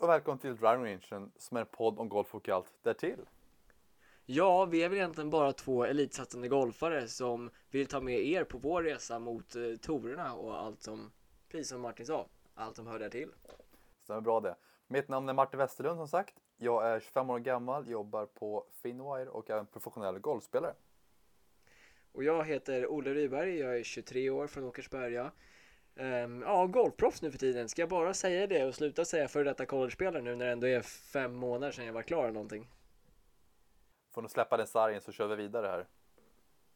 Och välkommen till Driving Rangen som är en podd om golf och allt därtill. Ja, vi är väl egentligen bara två elitsatsande golfare som vill ta med er på vår resa mot eh, torerna och allt som, precis som Martin sa, allt som hör där till. Stämmer bra det. Mitt namn är Martin Westerlund som sagt. Jag är 25 år gammal, jobbar på Finwire och är en professionell golfspelare. Och jag heter Olle Ryberg, jag är 23 år från Åkersberga. Ehm, ja, golfproffs nu för tiden. Ska jag bara säga det och sluta säga för detta college-spelare nu när det ändå är fem månader sedan jag var klar eller någonting? Får nog släppa den sargen så kör vi vidare här.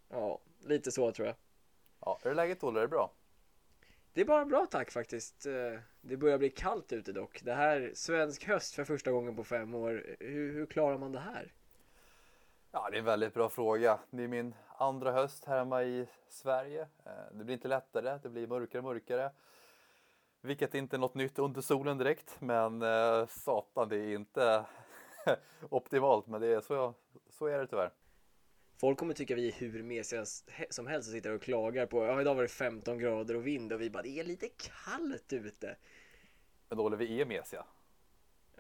Ja, lite så tror jag. Ja, är läget Olle? Är det bra? Det är bara bra tack faktiskt. Eh, Det börjar bli kallt ute dock. Det här, svensk höst för första gången på fem år. Hur, hur klarar man det här? Ja, det är en väldigt bra fråga. Det är min andra höst här hemma i Sverige. Eh, Det blir inte lättare, det blir mörkare och mörkare. Vilket inte är något nytt under solen direkt, men eh, satan, det är inte optimalt. Men det är så, så är det tyvärr. Folk kommer tycka vi är hur mesiga som helst och sitter och klagar på ja idag var det 15 grader och vind och vi bara det är lite kallt ute. Men Olle, vi är mesiga.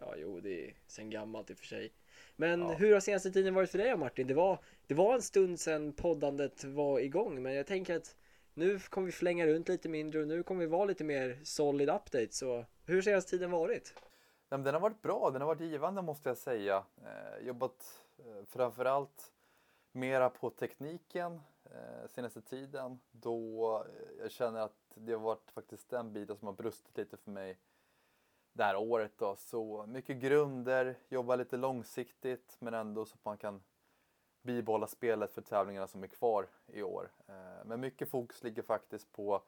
Ja jo det är sen gammalt i och för sig. Men Ja. hur har senaste tiden varit för dig Martin? Det var, det var en stund sedan poddandet var igång men jag tänker att nu kommer vi flänga runt lite mindre och nu kommer vi vara lite mer solid update så hur har senaste tiden varit? Men den har varit bra, den har varit givande måste jag säga. Eh, jobbat eh, framförallt mera på tekniken eh, senaste tiden då eh, jag känner att det har varit faktiskt den biten som har brustit lite för mig det här året. Då. Så mycket grunder, jobba lite långsiktigt men ändå så att man kan bibehålla spelet för tävlingarna som är kvar i år. Eh, men mycket fokus ligger faktiskt på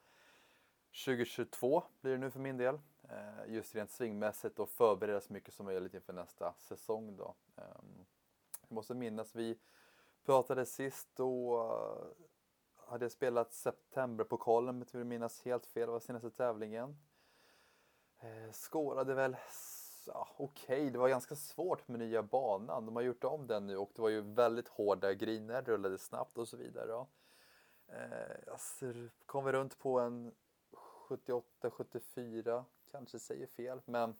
2022 blir det nu för min del. Eh, just rent svingmässigt och förbereda så mycket som möjligt inför nästa säsong då. Ehm, jag måste minnas, vi pratade sist då eh, hade jag spelat Septemberpokalen om jag inte minnas helt fel, det var senaste tävlingen. Eh, Skårade väl ja, okej, det var ganska svårt med nya banan. De har gjort om den nu och det var ju väldigt hårda griner, rullade snabbt och så vidare. Ja. Eh, jag kom vi runt på en 78-74, kanske säger fel. Men,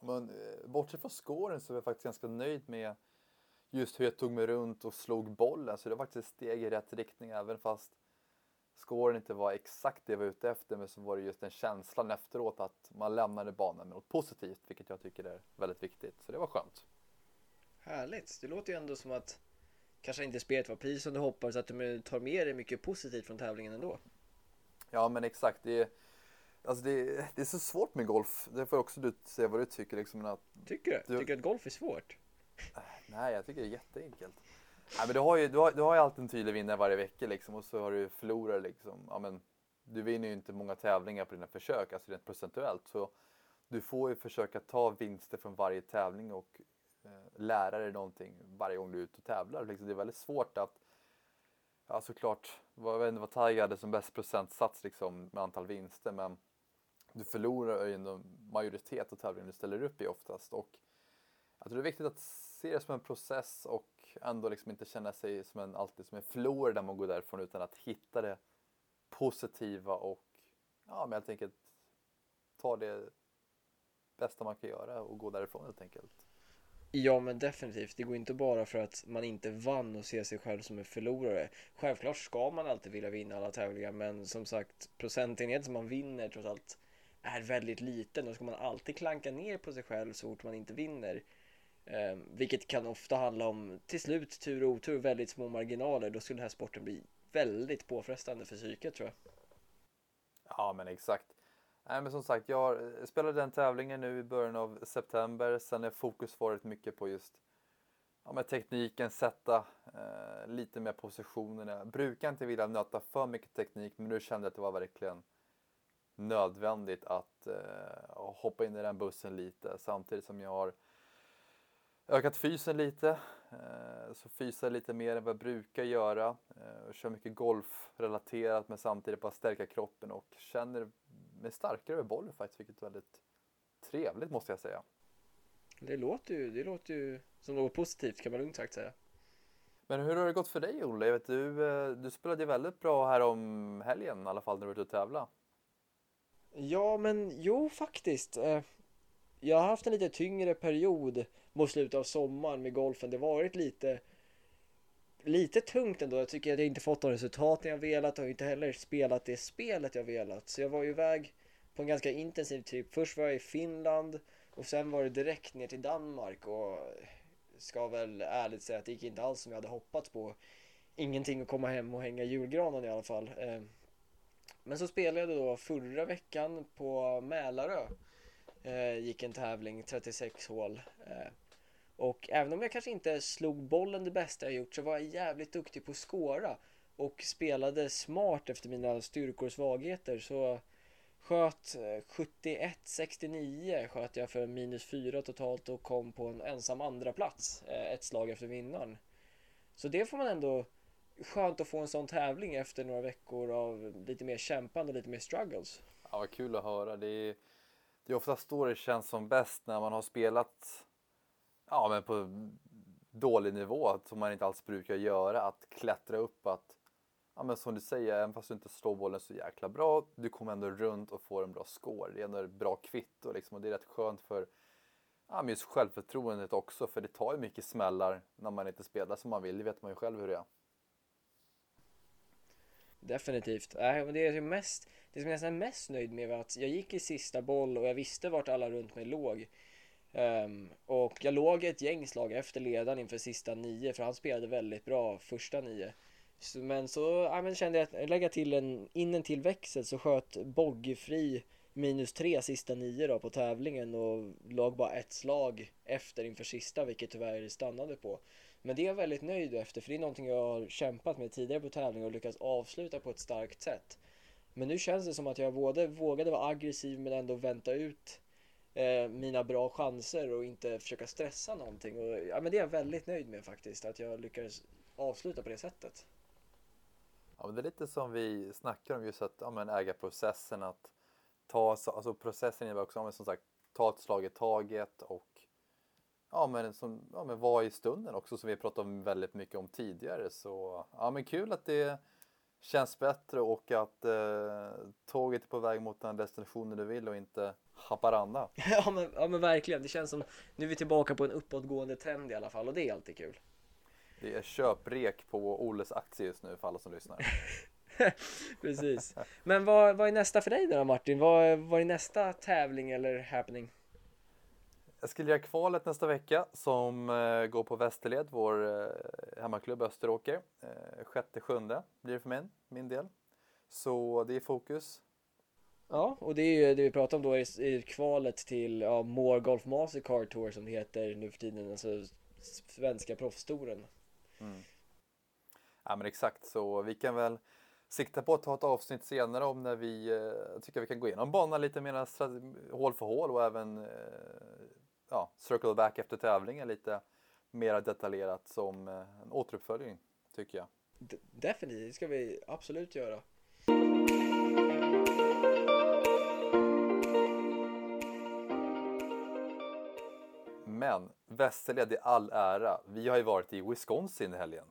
men eh, bortsett från scoren så är jag faktiskt ganska nöjd med just hur jag tog mig runt och slog bollen. Så det var faktiskt ett steg i rätt riktning även fast scoren inte var exakt det jag var ute efter. Men så var det just den känslan efteråt att man lämnade banan med något positivt. Vilket jag tycker är väldigt viktigt. Så det var skönt. Härligt, det låter ju ändå som att kanske inte spelet var precis som du hoppades att du tar med dig mycket positivt från tävlingen ändå. Ja men exakt. Det är, alltså det, är- det är så svårt med golf. Det får också du säga vad du tycker. Liksom, att Tycker du? Du- Tycker du att golf är svårt? Nej, jag tycker det är jätteenkelt. Nej, men du har ju, du har, du har ju alltid en tydlig vinnare varje vecka liksom och så har du förlorare liksom. Ja, men, du vinner ju inte många tävlingar på dina försök, alltså rent procentuellt. Så du får ju försöka ta vinster från varje tävling och eh, lära dig någonting varje gång du är ute och tävlar. Liksom, det är väldigt svårt att, ja såklart, jag vet inte vad Tiger hade som bäst procentsats liksom med antal vinster men du förlorar ju ändå majoritet av tävlingen du ställer upp i oftast. Och jag tror det är viktigt att se det som en process och ändå liksom inte känna sig som en, alltid som en förlorare när man går därifrån utan att hitta det positiva och ja, men helt enkelt ta det bästa man kan göra och gå därifrån helt enkelt. Ja men definitivt, det går inte bara för att man inte vann och ser sig själv som en förlorare. Självklart ska man alltid vilja vinna alla tävlingar men som sagt procentenheten som man vinner trots allt är väldigt liten. Då ska man alltid klanka ner på sig själv så fort man inte vinner. Eh, vilket kan ofta handla om till slut tur och otur, väldigt små marginaler. Då skulle den här sporten bli väldigt påfrestande för psyket tror jag. Ja men exakt. Nej men som sagt, jag spelade den tävlingen nu i början av september. Sen är fokus varit mycket på just ja, med tekniken, sätta eh, lite mer positionerna. Jag brukar inte vilja nöta för mycket teknik men nu kände jag att det var verkligen nödvändigt att eh, hoppa in i den bussen lite samtidigt som jag har ökat fysen lite. Eh, så fysar jag lite mer än vad jag brukar göra. Eh, och kör mycket golfrelaterat men samtidigt bara stärka kroppen och känner mig starkare över bollen faktiskt vilket är väldigt trevligt måste jag säga. Det låter ju, det låter ju som något positivt kan man lugnt sagt säga. Men hur har det gått för dig Olle? Jag vet, du, eh, du spelade ju väldigt bra här om helgen i alla fall när du var ute och tävla. Ja, men jo, faktiskt. Eh, jag har haft en lite tyngre period mot slutet av sommaren med golfen. Det har varit lite lite tungt ändå. Jag tycker att jag inte fått de resultaten jag velat och inte heller spelat det spelet jag velat. Så jag var ju iväg på en ganska intensiv trip. Först var jag i Finland och sen var det direkt ner till Danmark och ska väl ärligt säga att det gick inte alls som jag hade hoppats på. Ingenting att komma hem och hänga julgranen i alla fall. Eh, men så spelade jag då förra veckan på Mälarö. Eh, gick en tävling, 36 hål. Eh, och även om jag kanske inte slog bollen det bästa jag gjort så var jag jävligt duktig på att skåra. Och spelade smart efter mina styrkor och svagheter. Så sköt eh, 71-69 sköt jag för minus 4 totalt och kom på en ensam andra plats eh, ett slag efter vinnaren. Så det får man ändå skönt att få en sån tävling efter några veckor av lite mer kämpande och lite mer struggles. Ja, vad kul att höra. Det är, det är oftast då det känns som bäst när man har spelat ja, men på dålig nivå som man inte alls brukar göra. Att klättra upp, att ja, men som du säger, även fast du inte slår bollen så jäkla bra, du kommer ändå runt och får en bra score. Det är ändå ett bra kvitto liksom, och det är rätt skönt för ja, just självförtroendet också, för det tar ju mycket smällar när man inte spelar som man vill, det vet man ju själv hur det är. Definitivt. Äh, det, är mest, det som jag är mest nöjd med var att jag gick i sista boll och jag visste vart alla runt mig låg. Um, och jag låg ett gäng slag efter ledaren inför sista nio för han spelade väldigt bra första nio. Så, men så ja, men kände jag att lägga till en, in en till växel så sköt Boggefri minus tre sista nio då på tävlingen och låg bara ett slag efter inför sista vilket tyvärr stannade på. Men det är jag väldigt nöjd efter för det är någonting jag har kämpat med tidigare på tävlingar och lyckats avsluta på ett starkt sätt. Men nu känns det som att jag både vågade vara aggressiv men ändå vänta ut eh, mina bra chanser och inte försöka stressa någonting. Och, ja, men det är jag väldigt nöjd med faktiskt, att jag lyckades avsluta på det sättet. Ja, men det är lite som vi snackar om just att ja, men äga processen, att ta, alltså processen innebär också, ja, men som sagt, ta ett slag i taget och ja, men, som, ja, men vara i stunden också som vi pratat om väldigt mycket om tidigare. Så ja, men kul att det känns bättre och att eh, tåget är på väg mot den destinationen du vill och inte Haparanda. ja, men, ja men verkligen, det känns som nu är vi tillbaka på en uppåtgående trend i alla fall och det är alltid kul. Det är köprek på Oles aktie just nu för alla som lyssnar. Precis. Men vad, vad är nästa för dig då Martin? Vad, vad är nästa tävling eller happening? Lira kvalet nästa vecka som eh, går på Västerled, vår eh, hemmaklubb Österåker. Eh, sjätte, sjunde blir det för min, min del. Så det är fokus. Ja, och det är ju det vi pratar om då i kvalet till ja, More Golf Mastercard Tour som det heter nu för tiden, alltså svenska proffstouren. Mm. Ja men exakt, så vi kan väl sikta på att ta ett avsnitt senare om när vi eh, tycker vi kan gå igenom banan lite mer hål för hål och även eh, ja, circle back efter tävlingen lite mer detaljerat som eh, en återuppföljning tycker jag. D definitivt, det ska vi absolut göra. Men Västerled i all ära, vi har ju varit i Wisconsin i helgen.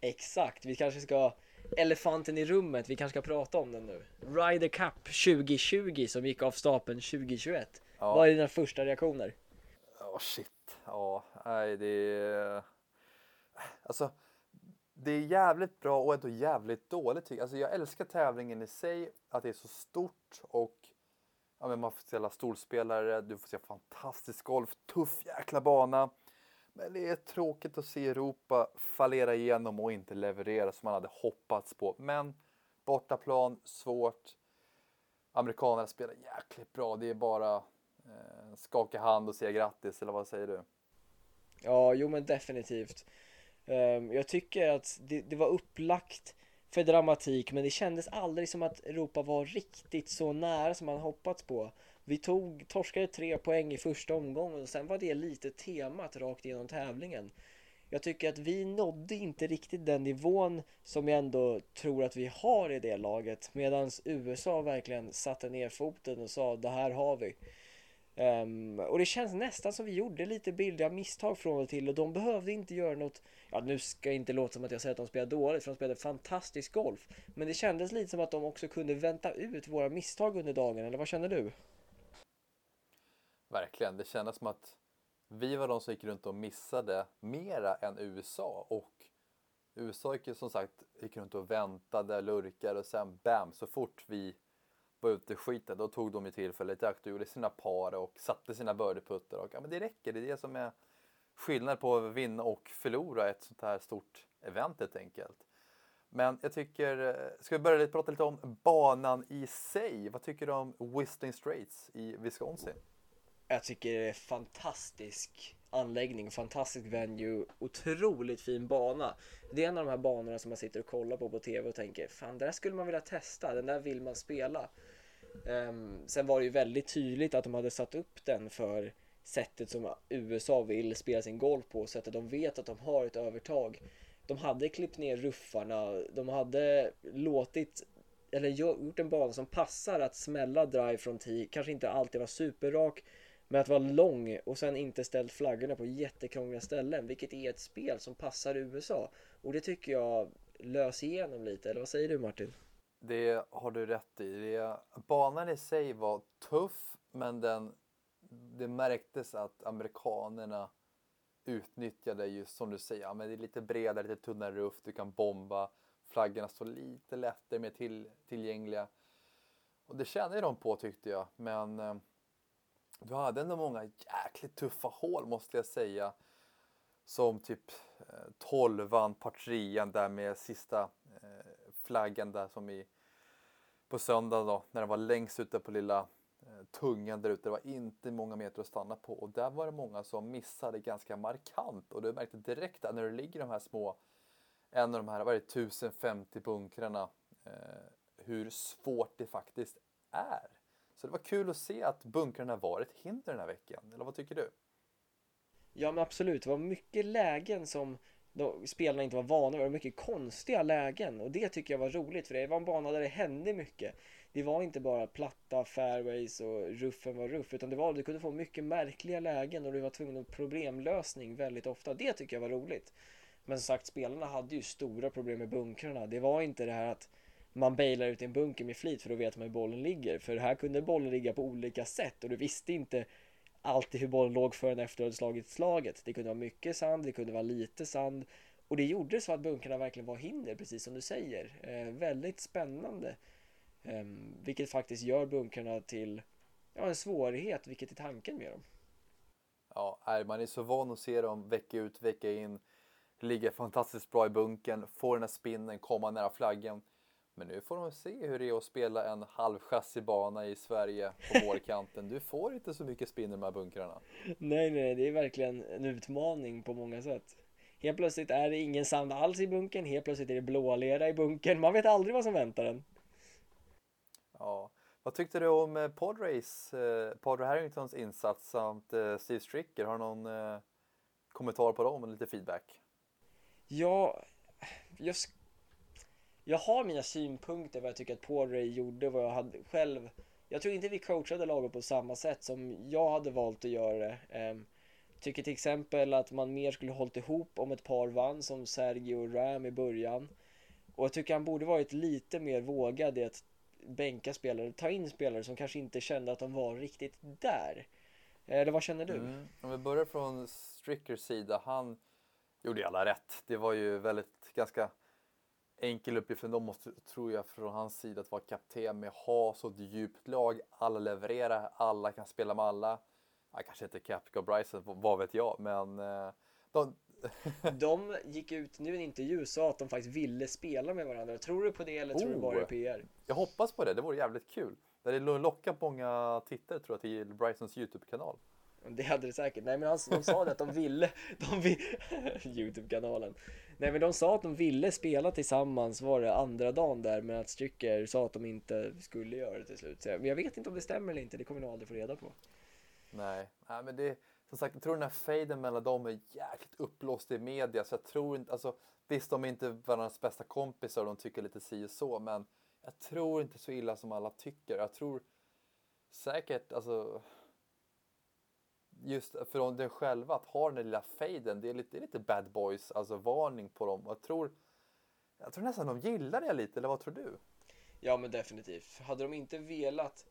Exakt, vi kanske ska elefanten i rummet, vi kanske ska prata om den nu. Ryder Cup 2020 som gick av stapeln 2021. Ja. Vad är dina första reaktioner? Ja, oh, shit. Ja, nej det är... Alltså, det är jävligt bra och ändå jävligt dåligt. Alltså, jag älskar tävlingen i sig, att det är så stort och ja, men man får se alla storspelare, du får se fantastisk golf, tuff jäkla bana. Men det är tråkigt att se Europa fallera igenom och inte leverera som man hade hoppats på. Men bortaplan, svårt. Amerikanerna spelar jäkligt bra. Det är bara Eh, skaka hand och säga grattis, eller vad säger du? Ja, jo men definitivt. Ehm, jag tycker att det, det, var upplagt för dramatik, men det kändes aldrig som att Europa var riktigt så nära som man hoppats på. Vi tog, torskade tre poäng i första omgången och sen var det lite temat rakt igenom tävlingen. Jag tycker att vi nådde inte riktigt den nivån som jag ändå tror att vi har i det laget. Medan USA verkligen satte ner foten och sa det här har vi. Um, och det känns nästan som vi gjorde lite billiga misstag från och till och de behövde inte göra något Ja nu ska jag inte låta som att jag säger att de spelade dåligt för de spelade fantastisk golf. Men det kändes lite som att de också kunde vänta ut våra misstag under dagen eller vad känner du? Verkligen, det kändes som att vi var de som gick runt och missade mera än USA. Och USA gick som sagt gick runt och väntade, lurkade och sen bam, så fort vi var ute i skiten då tog de ju tillfället i akt och gjorde sina par och satte sina birdie-puttar och ja, men det räcker, det är det som är skillnad på att vinna och förlora ett sånt här stort event helt enkelt. Men jag tycker, eh, ska vi börja lite, prata lite om banan i sig? Vad tycker du om Whistling Straits i Wisconsin? Jag tycker det är fantastisk anläggning, fantastisk venue, otroligt fin bana. Det är en av de här banorna som man sitter och kollar på på tv och tänker fan, det där skulle man vilja testa, den där vill man spela. Um, sen var det ju väldigt tydligt att de hade satt upp den för sättet som USA vill spela sin golf på, sättet de vet att de har ett övertag. De hade klippt ner ruffarna, de hade låtit eller gjort en bana som passar att smälla drive från tee, kanske inte alltid var superrak, men att vara lång och sen inte ställt flaggorna på jättekrångliga ställen, vilket är ett spel som passar USA. Och det tycker jag lös igenom lite, eller vad säger du Martin? Det har du rätt i. Det, banan i sig var tuff, men den, det märktes att amerikanerna utnyttjade just som du säger, men det är lite bredare, lite tunnare ruff, du kan bomba, flaggorna står lite lättare, mer till, tillgängliga. Och det tjänade de på tyckte jag, men eh, du hade ändå många jäkligt tuffa hål måste jag säga. Som typ eh, tolvan, par trean där med sista eh, flaggan där som i på söndag då när den var längst ute på lilla eh, tungan där ute. Det var inte många meter att stanna på och där var det många som missade ganska markant och du märkte direkt att när du ligger i de här små en av de här, vad är det, 1050 bunkrarna eh, hur svårt det faktiskt är. Så det var kul att se att bunkrarna var ett hinder den här veckan. Eller vad tycker du? Ja men absolut, det var mycket lägen som de, spelarna inte var vana vid. Mycket konstiga lägen och det tycker jag var roligt för det var en bana där det hände mycket. Det var inte bara platta fairways och ruffen var ruff utan det var, du kunde få mycket märkliga lägen och du var tvungen att problemlösning väldigt ofta. Det tycker jag var roligt. Men som sagt, spelarna hade ju stora problem med bunkrarna. Det var inte det här att man bailar ut i en bunker med flit för då vet man hur bollen ligger. För här kunde bollen ligga på olika sätt och du visste inte alltid hur bollen låg förrän efter att du slagit slaget. Det kunde vara mycket sand, det kunde vara lite sand och det gjorde så att bunkrarna verkligen var hinder, precis som du säger. Eh, väldigt spännande. Eh, vilket faktiskt gör bunkrarna till ja, en svårighet, vilket är tanken med dem. Ja, man är så van att se dem vecka ut, vecka in. Ligga fantastiskt bra i bunkern, få den här spinnen, komma nära flaggan. Men nu får de se hur det är att spela en halvchassibana i Sverige på vårkanten. Du får inte så mycket spinn i de här bunkrarna. Nej, nej, det är verkligen en utmaning på många sätt. Helt plötsligt är det ingen sand alls i bunkern, helt plötsligt är det blålera i bunkern. Man vet aldrig vad som väntar en. Ja, vad tyckte du om eh, Podrace, eh, Podre Harringtons insats samt eh, Steve Stricker? Har du någon eh, kommentar på dem och lite feedback? Ja, jag jag har mina synpunkter vad jag tycker att Paul Ray gjorde, vad jag hade själv. Jag tror inte vi coachade laget på samma sätt som jag hade valt att göra det. Um, tycker till exempel att man mer skulle hållit ihop om ett par vann som Sergio och Ram i början. Och jag tycker han borde varit lite mer vågad i att bänka spelare, ta in spelare som kanske inte kände att de var riktigt där. Eh, eller vad känner du? Mm. Om vi börjar från Strickers sida, han gjorde ju alla rätt. Det var ju väldigt ganska enkel uppgift dem måste, tror jag, från hans sida att vara kapten med ha så ett djupt lag. Alla levererar, alla kan spela med alla. Ja, kanske inte Capco Bryson, vad vet jag, men eh, de... de gick ut nu i en intervju och sa att de faktiskt ville spela med varandra. Tror du på det eller tror du bara det är PR? Jag hoppas på det, det vore jävligt kul. Det lockar många tittare tror jag till Brysons YouTube-kanal. Det hade det säkert. Nej men alltså, de sa det att de ville, de vill, Youtube-kanalen. Nej men de sa att de ville spela tillsammans var det andra dagen där men att Stricker sa att de inte skulle göra det till slut. Så jag, jag vet inte om det stämmer eller inte, det kommer vi aldrig få reda på. Nej, Nej men det, som sagt jag tror den här fejden mellan dem är jäkligt uppblåst i media så jag tror inte, alltså visst de är inte varandras bästa kompisar och de tycker lite si och så men jag tror inte så illa som alla tycker. Jag tror säkert, alltså just från den själva att ha den där lilla fejden. Det är lite, det är lite bad boys, alltså varning på dem. Jag tror, jag tror nästan de gillar det lite, eller vad tror du? Ja men definitivt. Hade de inte velat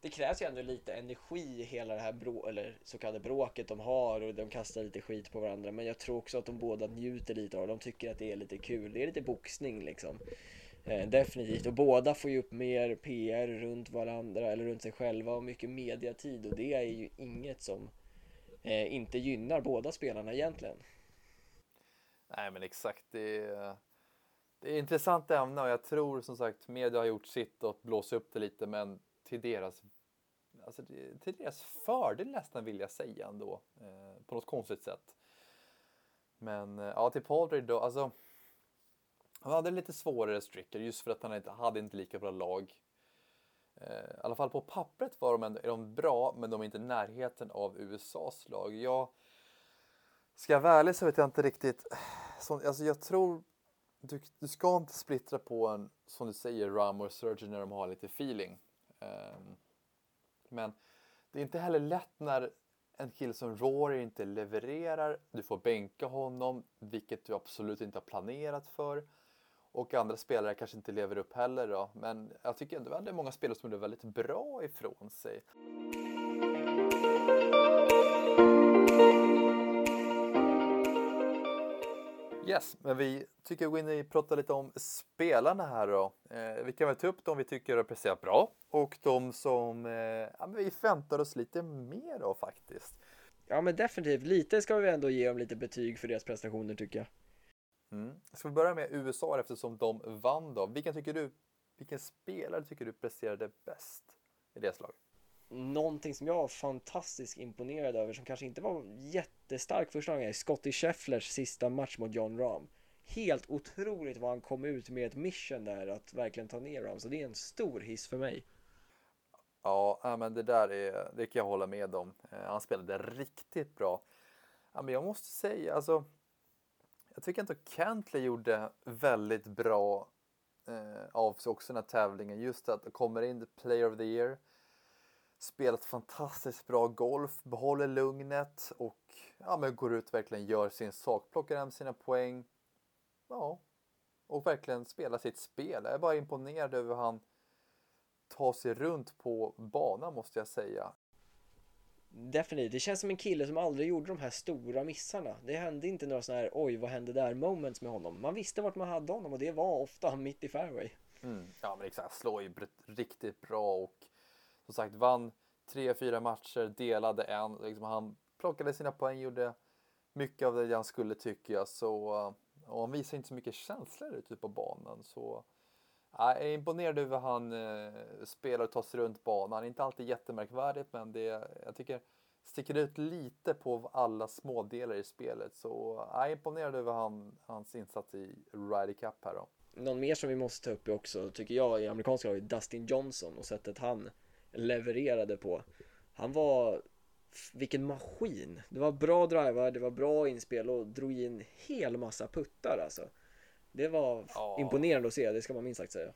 det krävs ju ändå lite energi i hela det här brå, eller så kallade bråket de har och de kastar lite skit på varandra. Men jag tror också att de båda njuter lite av det. De tycker att det är lite kul. Det är lite boxning liksom. Eh, definitivt. Och båda får ju upp mer PR runt varandra eller runt sig själva och mycket mediatid. Och det är ju inget som eh, inte gynnar båda spelarna egentligen. Nej men exakt. Det är, det är intressant ämne och jag tror som sagt media har gjort sitt och blåsa upp det lite men till deras, alltså till deras fördel nästan vill jag säga ändå. Eh, på något konstigt sätt. Men eh, ja, till Paul då, alltså. Han hade lite svårare stricker just för att han inte hade inte lika bra lag. Eh, I alla fall på pappret var de, ändå, är de bra, men de är inte i närheten av USAs lag. Jag ska jag vara ärlig så vet jag inte riktigt. Så, alltså jag tror du, du ska inte splittra på en, som du säger, Ram och Surgeon när de har lite feeling. Um, men det är inte heller lätt när en kille som Rory inte levererar. Du får bänka honom, vilket du absolut inte har planerat för. Och andra spelare kanske inte lever upp heller då. Men jag tycker ändå att det är många spelare som gjorde väldigt bra ifrån sig. Yes, men vi tycker vi går in och pratar lite om spelarna här då. Eh, vi kan väl ta upp de vi tycker har presterat bra och de som eh, ja, vi förväntar oss lite mer av faktiskt. Ja men definitivt, lite ska vi ändå ge dem lite betyg för deras prestationer tycker jag. Mm. Ska vi börja med USA eftersom de vann då? Vilken tycker du, vilken spelare tycker du presterade bäst i deras lag? någonting som jag var fantastiskt imponerad över som kanske inte var jättestark första gången är Scotty Schefflers sista match mot John Rahm. Helt otroligt vad han kom ut med ett mission där att verkligen ta ner Rahm. Så det är en stor hiss för mig. Ja, men det där är, det kan jag hålla med om. Eh, han spelade riktigt bra. Ja, men jag måste säga, alltså. Jag tycker inte att Cantley gjorde väldigt bra eh, av sig också den här tävlingen. Just att det kommer in the player of the year spelat fantastiskt bra golf, behåller lugnet och ja, men går ut och verkligen gör sin sak, plockar hem sina poäng. Ja, och verkligen spelar sitt spel. Jag är bara imponerad över hur han tar sig runt på banan måste jag säga. Definitivt, det känns som en kille som aldrig gjorde de här stora missarna. Det hände inte några sådana här oj vad hände där moments med honom. Man visste vart man hade honom och det var ofta mitt i fairway. Mm, ja men exakt, slår ju riktigt bra och som sagt vann tre, fyra matcher, delade en. Liksom han plockade sina poäng, gjorde mycket av det han skulle tycker jag. Så, eh, och han visar inte så mycket känslor ute på banan. Så jag är imponerad över hur han eh, spelar och tar sig runt banan. Inte alltid jättemärkvärdigt men det, jag tycker sticker ut lite på alla smådelar i spelet. Så jag är imponerad över han, hans insats i Ryder Cup här då. Någon mer som vi måste ta upp också tycker jag i amerikanska laget, Dustin Johnson och sättet han levererade på. Han var, vilken maskin! Det var bra drivar, det var bra inspel och drog in hel massa puttar alltså. Det var ja. imponerande att se, det ska man minst sagt säga.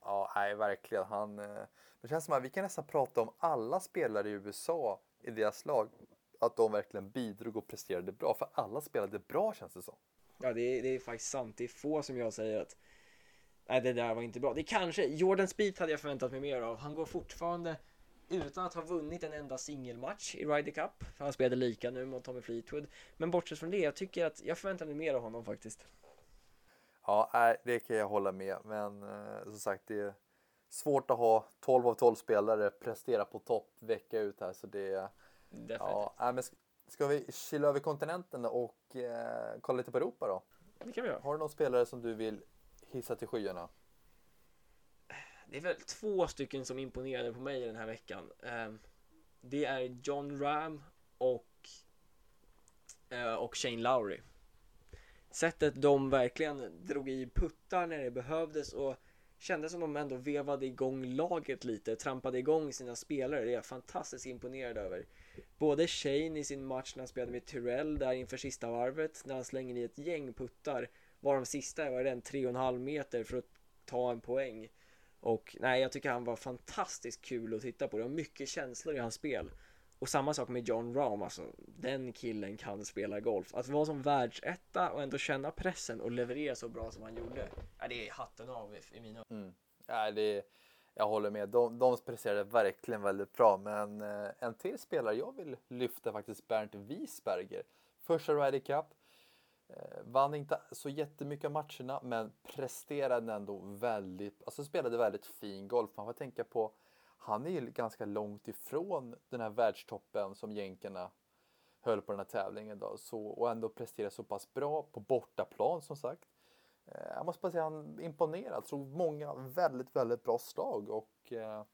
Ja, nej verkligen. Han, eh, det känns som att vi kan nästan prata om alla spelare i USA i deras lag. Att de verkligen bidrog och presterade bra. För alla spelade bra känns det som. Ja, det är, det är faktiskt sant. Det är få som jag säger att nej det där var inte bra. Det kanske, Jordan Speed hade jag förväntat mig mer av. Han går fortfarande utan att ha vunnit en enda singelmatch i Ryder Cup. För han spelade lika nu mot Tommy Fleetwood. Men bortsett från det, jag tycker att jag förväntar mig mer av honom faktiskt. Ja, det kan jag hålla med. Men eh, som sagt, det är svårt att ha 12 av 12 spelare prestera på topp vecka ut här. Så det, Definitivt. Ja, men ska vi chilla över kontinenten och eh, kolla lite på Europa då? Det kan vi göra. Har du någon spelare som du vill hissa till skyarna? Det är väl två stycken som imponerade på mig den här veckan. Ehm, det är John Ram och, eh, och Shane Lowry. Sättet de verkligen drog i puttar när det behövdes och kändes som de ändå vevade igång laget lite, trampade igång sina spelare. Det är jag fantastiskt imponerad över. Både Shane i sin match när han spelade med Tyrell där inför sista varvet, när han slänger i ett gäng puttar var de sista var den 3,5 meter för att ta en poäng. Och nej, jag tycker han var fantastiskt kul att titta på. Det var mycket känslor i hans spel. Och samma sak med John Rahm, alltså den killen kan spela golf. Att vara som världsetta och ändå känna pressen och leverera så bra som han gjorde. Ja, det är hatten av i mina mm. Ja, det är, Jag håller med. De, de presterade verkligen väldigt bra. Men eh, en till spelare jag vill lyfta faktiskt Bernt Wiesberger. Första Ryder Cup. Eh, vann inte så jättemycket av matcherna men presterade ändå väldigt, alltså spelade väldigt fin golf. Man får tänka på, han är ju ganska långt ifrån den här världstoppen som jänkarna höll på den här tävlingen då. Så, och ändå presterar så pass bra på bortaplan som sagt. Eh, jag måste bara säga han imponerad. Så många väldigt, väldigt bra slag och eh,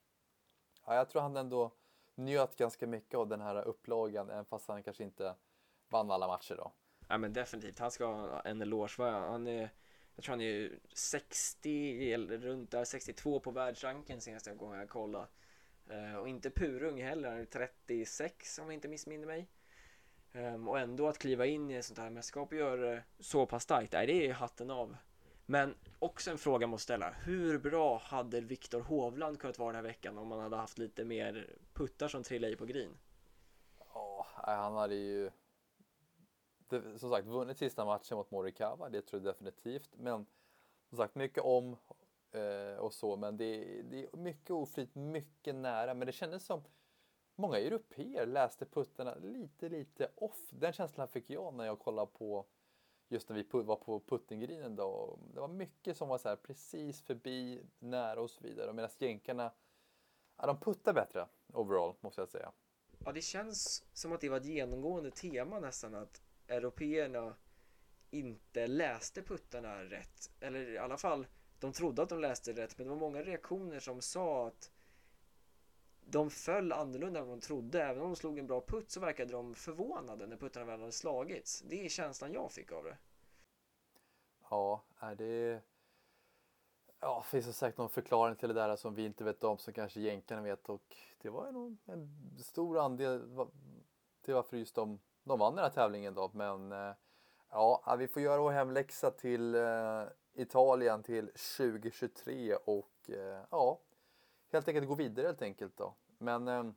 ja, jag tror han ändå njöt ganska mycket av den här upplagan även fast han kanske inte vann alla matcher då. Ja men definitivt, han ska ha en eloge. Han är, jag tror han är 60 eller runt där 62 på världsranken senaste gången jag kollade. Uh, och inte purung heller, han är 36 om jag inte missminner mig. Um, och ändå att kliva in i ett sånt här mästerskap och göra det så pass starkt, nej, det är hatten av. Men också en fråga måste ställa. Hur bra hade Viktor Hovland kunnat vara den här veckan om man hade haft lite mer puttar som trillade i på green? Ja, han hade ju som sagt vunnit sista matchen mot Morikawa, det tror jag definitivt. Men som sagt mycket om eh, och så, men det, det är mycket oflyt, mycket nära. Men det kändes som många europeer läste puttarna lite, lite off. Den känslan fick jag när jag kollade på just när vi var på puttinggrinen då. Det var mycket som var så här precis förbi, nära och så vidare. Medan jänkarna, ja, de puttar bättre overall måste jag säga. Ja, det känns som att det var ett genomgående tema nästan att européerna inte läste puttarna rätt. Eller i alla fall, de trodde att de läste rätt, men det var många reaktioner som sa att de föll annorlunda än vad de trodde. Även om de slog en bra putt så verkade de förvånade när puttarna väl hade slagits. Det är känslan jag fick av det. Ja, är det... Ja, det finns säkert någon förklaring till det där som vi inte vet om som kanske jänkarna vet och det var nog en stor andel till varför just de de vann den här tävlingen då, men eh, ja, vi får göra vår hemläxa till eh, Italien till 2023 och eh, ja, helt enkelt gå vidare helt enkelt då. Men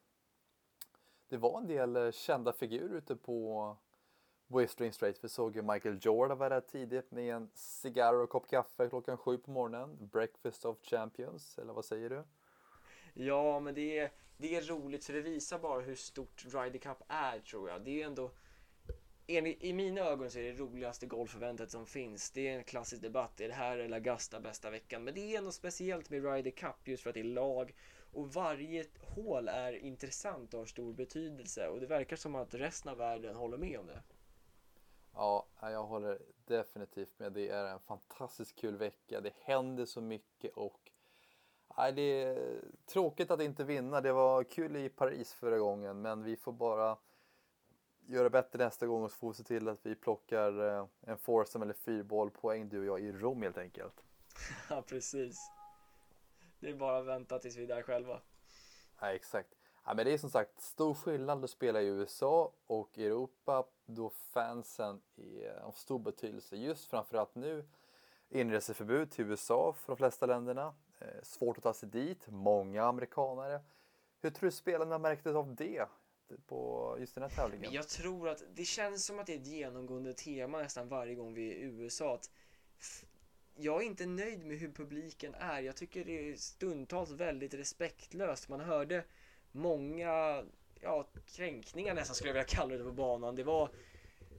det var en del kända figurer ute på Whistling Straight. Vi såg ju Michael Jordan vara där tidigt med en cigarr och kopp kaffe klockan sju på morgonen. Breakfast of Champions, eller vad säger du? Ja, men det är, det är roligt för det visar bara hur stort Ryder Cup är tror jag. Det är ändå enligt, I mina ögon så är det roligaste golfeventet som finns. Det är en klassisk debatt. Är det här eller Augusta bästa veckan? Men det är något speciellt med Ryder Cup just för att det är lag och varje hål är intressant och har stor betydelse och det verkar som att resten av världen håller med om det. Ja, jag håller definitivt med. Det är en fantastiskt kul vecka. Det händer så mycket och Nej, det är tråkigt att inte vinna. Det var kul i Paris förra gången, men vi får bara göra bättre nästa gång och så får vi se till att vi plockar eh, en foursome eller fyrboll poäng du och jag i Rom helt enkelt. Ja, precis. Det är bara att vänta tills vi är där själva. Ja, exakt. Ja, men det är som sagt stor skillnad att spela i USA och Europa då fansen är av stor betydelse. Just framförallt nu inreseförbud till USA för de flesta länderna. Eh, svårt att ta sig dit, många amerikanare. Hur tror du spelarna märkte av det på just den här tävlingen? Jag tror att det känns som att det är ett genomgående tema nästan varje gång vi är i USA. Att jag är inte nöjd med hur publiken är. Jag tycker det är stundtals väldigt respektlöst. Man hörde många ja, kränkningar nästan skulle jag vilja kalla det på banan. Det var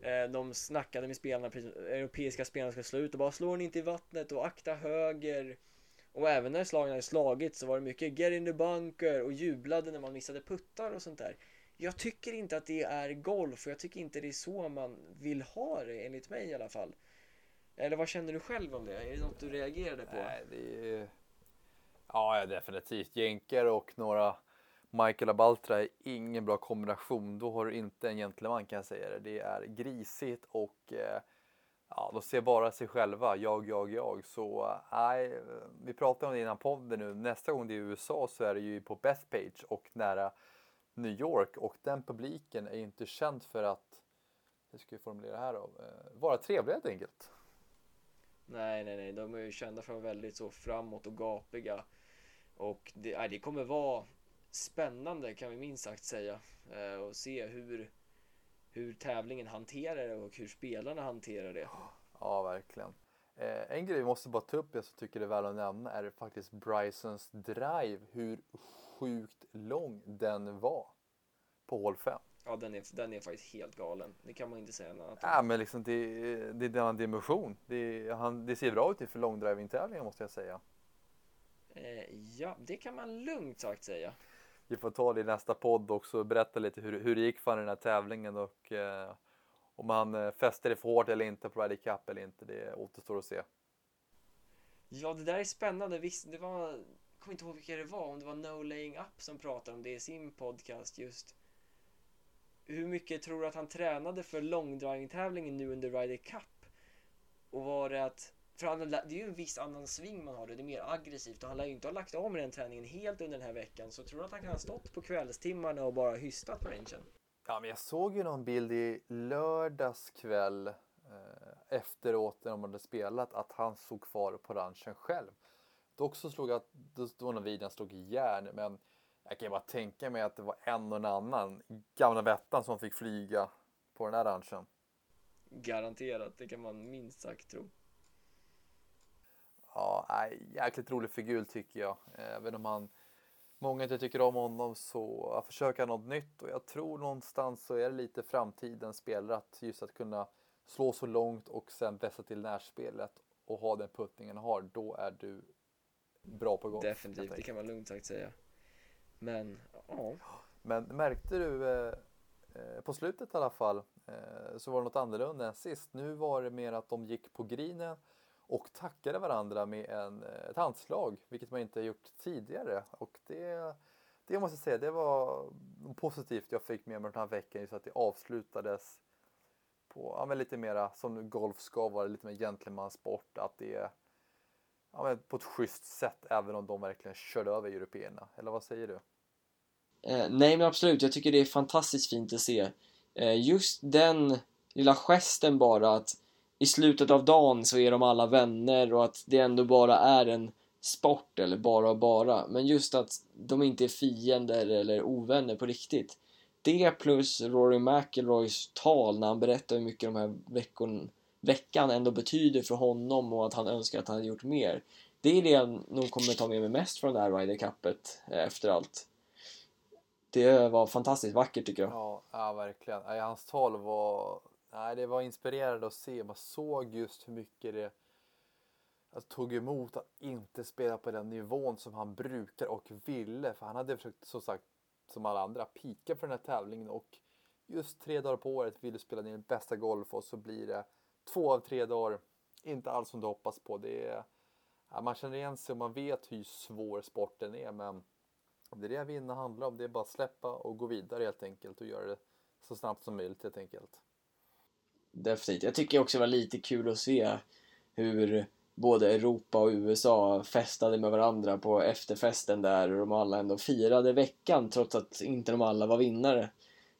Eh, de snackade med spelarna, europeiska spelarna ska slå ut och bara slår den inte i vattnet och akta höger. Och även när slagen hade slagit så var det mycket get in the bunker och jublade när man missade puttar och sånt där. Jag tycker inte att det är golf och jag tycker inte det är så man vill ha det enligt mig i alla fall. Eller vad känner du själv om det? Är det något du reagerade på? Nej, det är... Ja, definitivt. Jänker och några Michael Abaltra är ingen bra kombination. Då har du inte en gentleman kan jag säga det. Det är grisigt och eh, ja, de ser bara sig själva. Jag, jag, jag. Så nej, vi pratade om det innan podden nu. Nästa gång det är i USA så är det ju på Bethpage och nära New York och den publiken är ju inte känd för att, hur ska vi formulera det här då, eh, vara trevliga helt enkelt. Nej, nej, nej, de är ju kända för att vara väldigt så framåt och gapiga. Och det, nej, det kommer vara spännande kan vi minst sagt säga. Eh, och se hur, hur tävlingen hanterar det och hur spelarna hanterar det. Ja, verkligen. Eh, en grej vi måste bara ta upp, jag tycker det är väl att nämna, är faktiskt Brysons drive. Hur sjukt lång den var på hål 5. Ja, den är, den är faktiskt helt galen. Det kan man inte säga något annat Ja, men liksom det, det är denna dimension. Det, han, det ser bra ut inför långdriving-tävlingar måste jag säga. Eh, ja, det kan man lugnt sagt säga. Vi får ta det i nästa podd också och berätta lite hur, hur det gick för den här tävlingen och eh, om han eh, fäster det för hårt eller inte på Ryder Cup eller inte. Det återstår att se. Ja, det där är spännande. Visst, det var, jag kommer inte ihåg vilka det var, om det var No Laying Up som pratade om det i sin podcast just. Hur mycket tror du att han tränade för långdragningstävlingen nu under Ryder Cup? Och var det att, för han, det är ju en viss annan sving man har, det är mer aggressivt och han lär ju inte ha lagt av med den träningen helt under den här veckan. Så tror du att han kan ha stått på kvällstimmarna och bara hystat på rangen? Ja, men jag såg ju någon bild i lördags kväll eh, efteråt när de hade spelat att han stod kvar på ranchen själv. Dock så slog jag, då var någon video han slog i järn, men jag kan ju bara tänka mig att det var en och en annan gamla Vettan som fick flyga på den här ranchen. Garanterat, det kan man minst sagt tro. Ja, nej, jäkligt rolig figur tycker jag. Även om han, många inte tycker om honom så försöker han något nytt och jag tror någonstans så är det lite framtidens spelare att just att kunna slå så långt och sen vässa till närspelet och ha den puttningen han har, då är du bra på golf. Definitivt, det kan man lugnt sagt säga. Men, ja. Men märkte du eh, eh, på slutet i alla fall eh, så var det något annorlunda än sist. Nu var det mer att de gick på grinen och tackade varandra med en, eh, ett handslag, vilket man inte gjort tidigare. Och det, det måste jag säga, det var positivt jag fick med mig den här veckan, just att det avslutades på ja, men lite mera som golf ska vara, lite mer gentlemansport, att det är ja, men på ett schysst sätt, även om de verkligen körde över européerna. Eller vad säger du? Eh, nej men absolut, jag tycker det är fantastiskt fint att se. Eh, just den lilla gesten bara att i slutet av dagen så är de alla vänner och att det ändå bara är en sport, eller bara och bara. Men just att de inte är fiender eller ovänner på riktigt. Det plus Rory McIlroys tal när han berättar hur mycket de här veckorna veckan ändå betyder för honom och att han önskar att han hade gjort mer. Det är det jag nog kommer ta med mig mest från det här Ryder Cupet eh, efter allt. Det var fantastiskt vackert tycker jag. Ja, ja verkligen. Hans tal var, nej, det var inspirerande att se. Man såg just hur mycket det alltså, tog emot att inte spela på den nivån som han brukar och ville. För han hade försökt, som sagt, som alla andra, pika för den här tävlingen och just tre dagar på året ville spela din bästa golf och så blir det två av tre dagar inte alls som du hoppas på. Det är, ja, man känner igen sig och man vet hur svår sporten är men det är det vinna handlar om. Det är bara att släppa och gå vidare helt enkelt och göra det så snabbt som möjligt helt enkelt. Definitivt. Jag tycker också det var lite kul att se hur både Europa och USA festade med varandra på efterfesten där och de alla ändå firade veckan trots att inte de alla var vinnare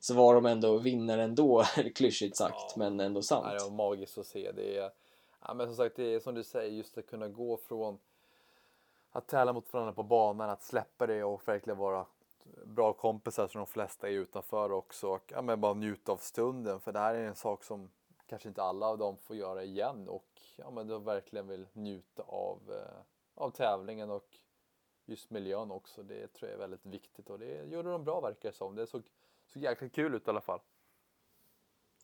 så var de ändå vinnare ändå, klyschigt sagt, ja. men ändå sant. Ja, det var magiskt att se. Det är, ja, men som sagt, det är som du säger, just att kunna gå från att tävla mot varandra på banan, att släppa det och verkligen vara bra kompisar som de flesta är utanför också och ja, men bara njuta av stunden för det här är en sak som kanske inte alla av dem får göra igen och ja, men de verkligen vill njuta av, eh, av tävlingen och just miljön också. Det tror jag är väldigt viktigt och det gjorde de bra verkar det som. Det såg såg jäkligt kul ut i alla fall.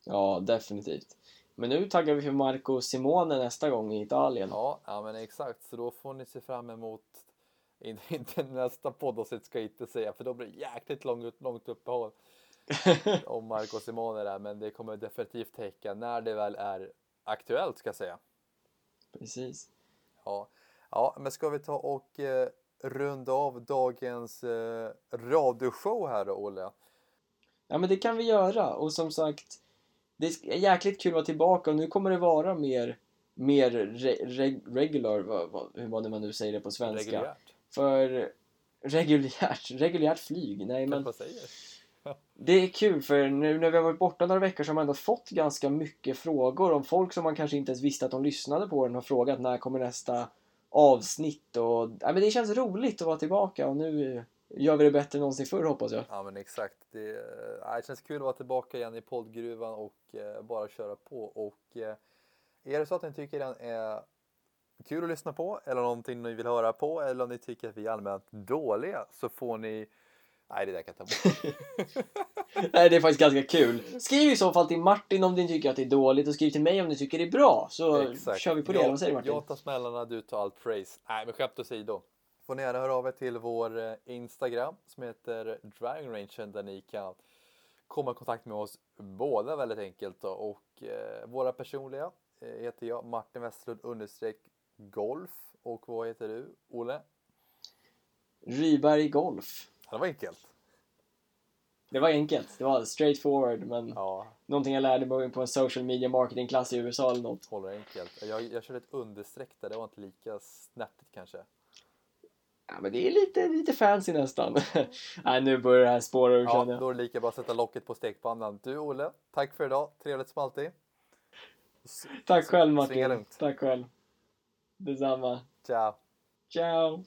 Ja, definitivt. Men nu taggar vi för Marco Simone nästa gång i Italien. Ja, ja men exakt. Så då får ni se fram emot inte nästa poddavsnitt ska jag inte säga för då blir det jäkligt långt, långt uppehåll om Marco Simone där men det kommer definitivt täcka när det väl är aktuellt ska jag säga. Precis. Ja, ja men ska vi ta och eh, runda av dagens eh, radioshow här då Olle? Ja men det kan vi göra och som sagt Det är jäkligt kul att vara tillbaka och nu kommer det vara mer Mer re, re, regular, vad, vad, hur var det man nu säger det på svenska? Reguljärt. För reguljärt, reguljärt flyg, nej men det är kul för nu när vi har varit borta några veckor så har man ändå fått ganska mycket frågor om folk som man kanske inte ens visste att de lyssnade på den har frågat när kommer nästa avsnitt och ja, men det känns roligt att vara tillbaka och nu gör vi det bättre än någonsin förr hoppas jag. Ja men exakt. Det, äh, det känns kul att vara tillbaka igen i poddgruvan och äh, bara köra på. Och äh, är det så att ni tycker den är kul att lyssna på eller någonting ni vill höra på eller om ni tycker att vi är allmänt dåliga så får ni Nej, det där kan jag ta bort. Nej, det är faktiskt ganska kul. Skriv i så fall till Martin om ni tycker att det är dåligt och skriv till mig om ni tycker det är bra. Så Exakt. kör vi på det. Jag, Vad säger du Martin? Jag tar smällarna, du tar allt praise. Nej, men skämt åsido. Får ni gärna höra av er till vår eh, Instagram som heter Driving Rangen där ni kan komma i kontakt med oss båda väldigt enkelt. Då. Och eh, våra personliga eh, heter jag Martin Westlund understreck golf. Och vad heter du, Olle? Ryberg Golf. Det var enkelt. Det var enkelt. Det var straight forward, men Ja, någonting jag lärde mig på en social media marketing klass i USA eller något. håller enkelt. Jag, jag körde ett understreck där, det var inte lika snärtigt kanske. Ja, men det är lite, lite fancy nästan. Nej, nu börjar det här spåra ur Ja, känner jag. då är det lika bra att sätta locket på stekpannan. Du Olle, tack för idag. Trevligt som alltid. S- Tack själv Martin. Tack själv. Detsamma. Ciao. Ciao.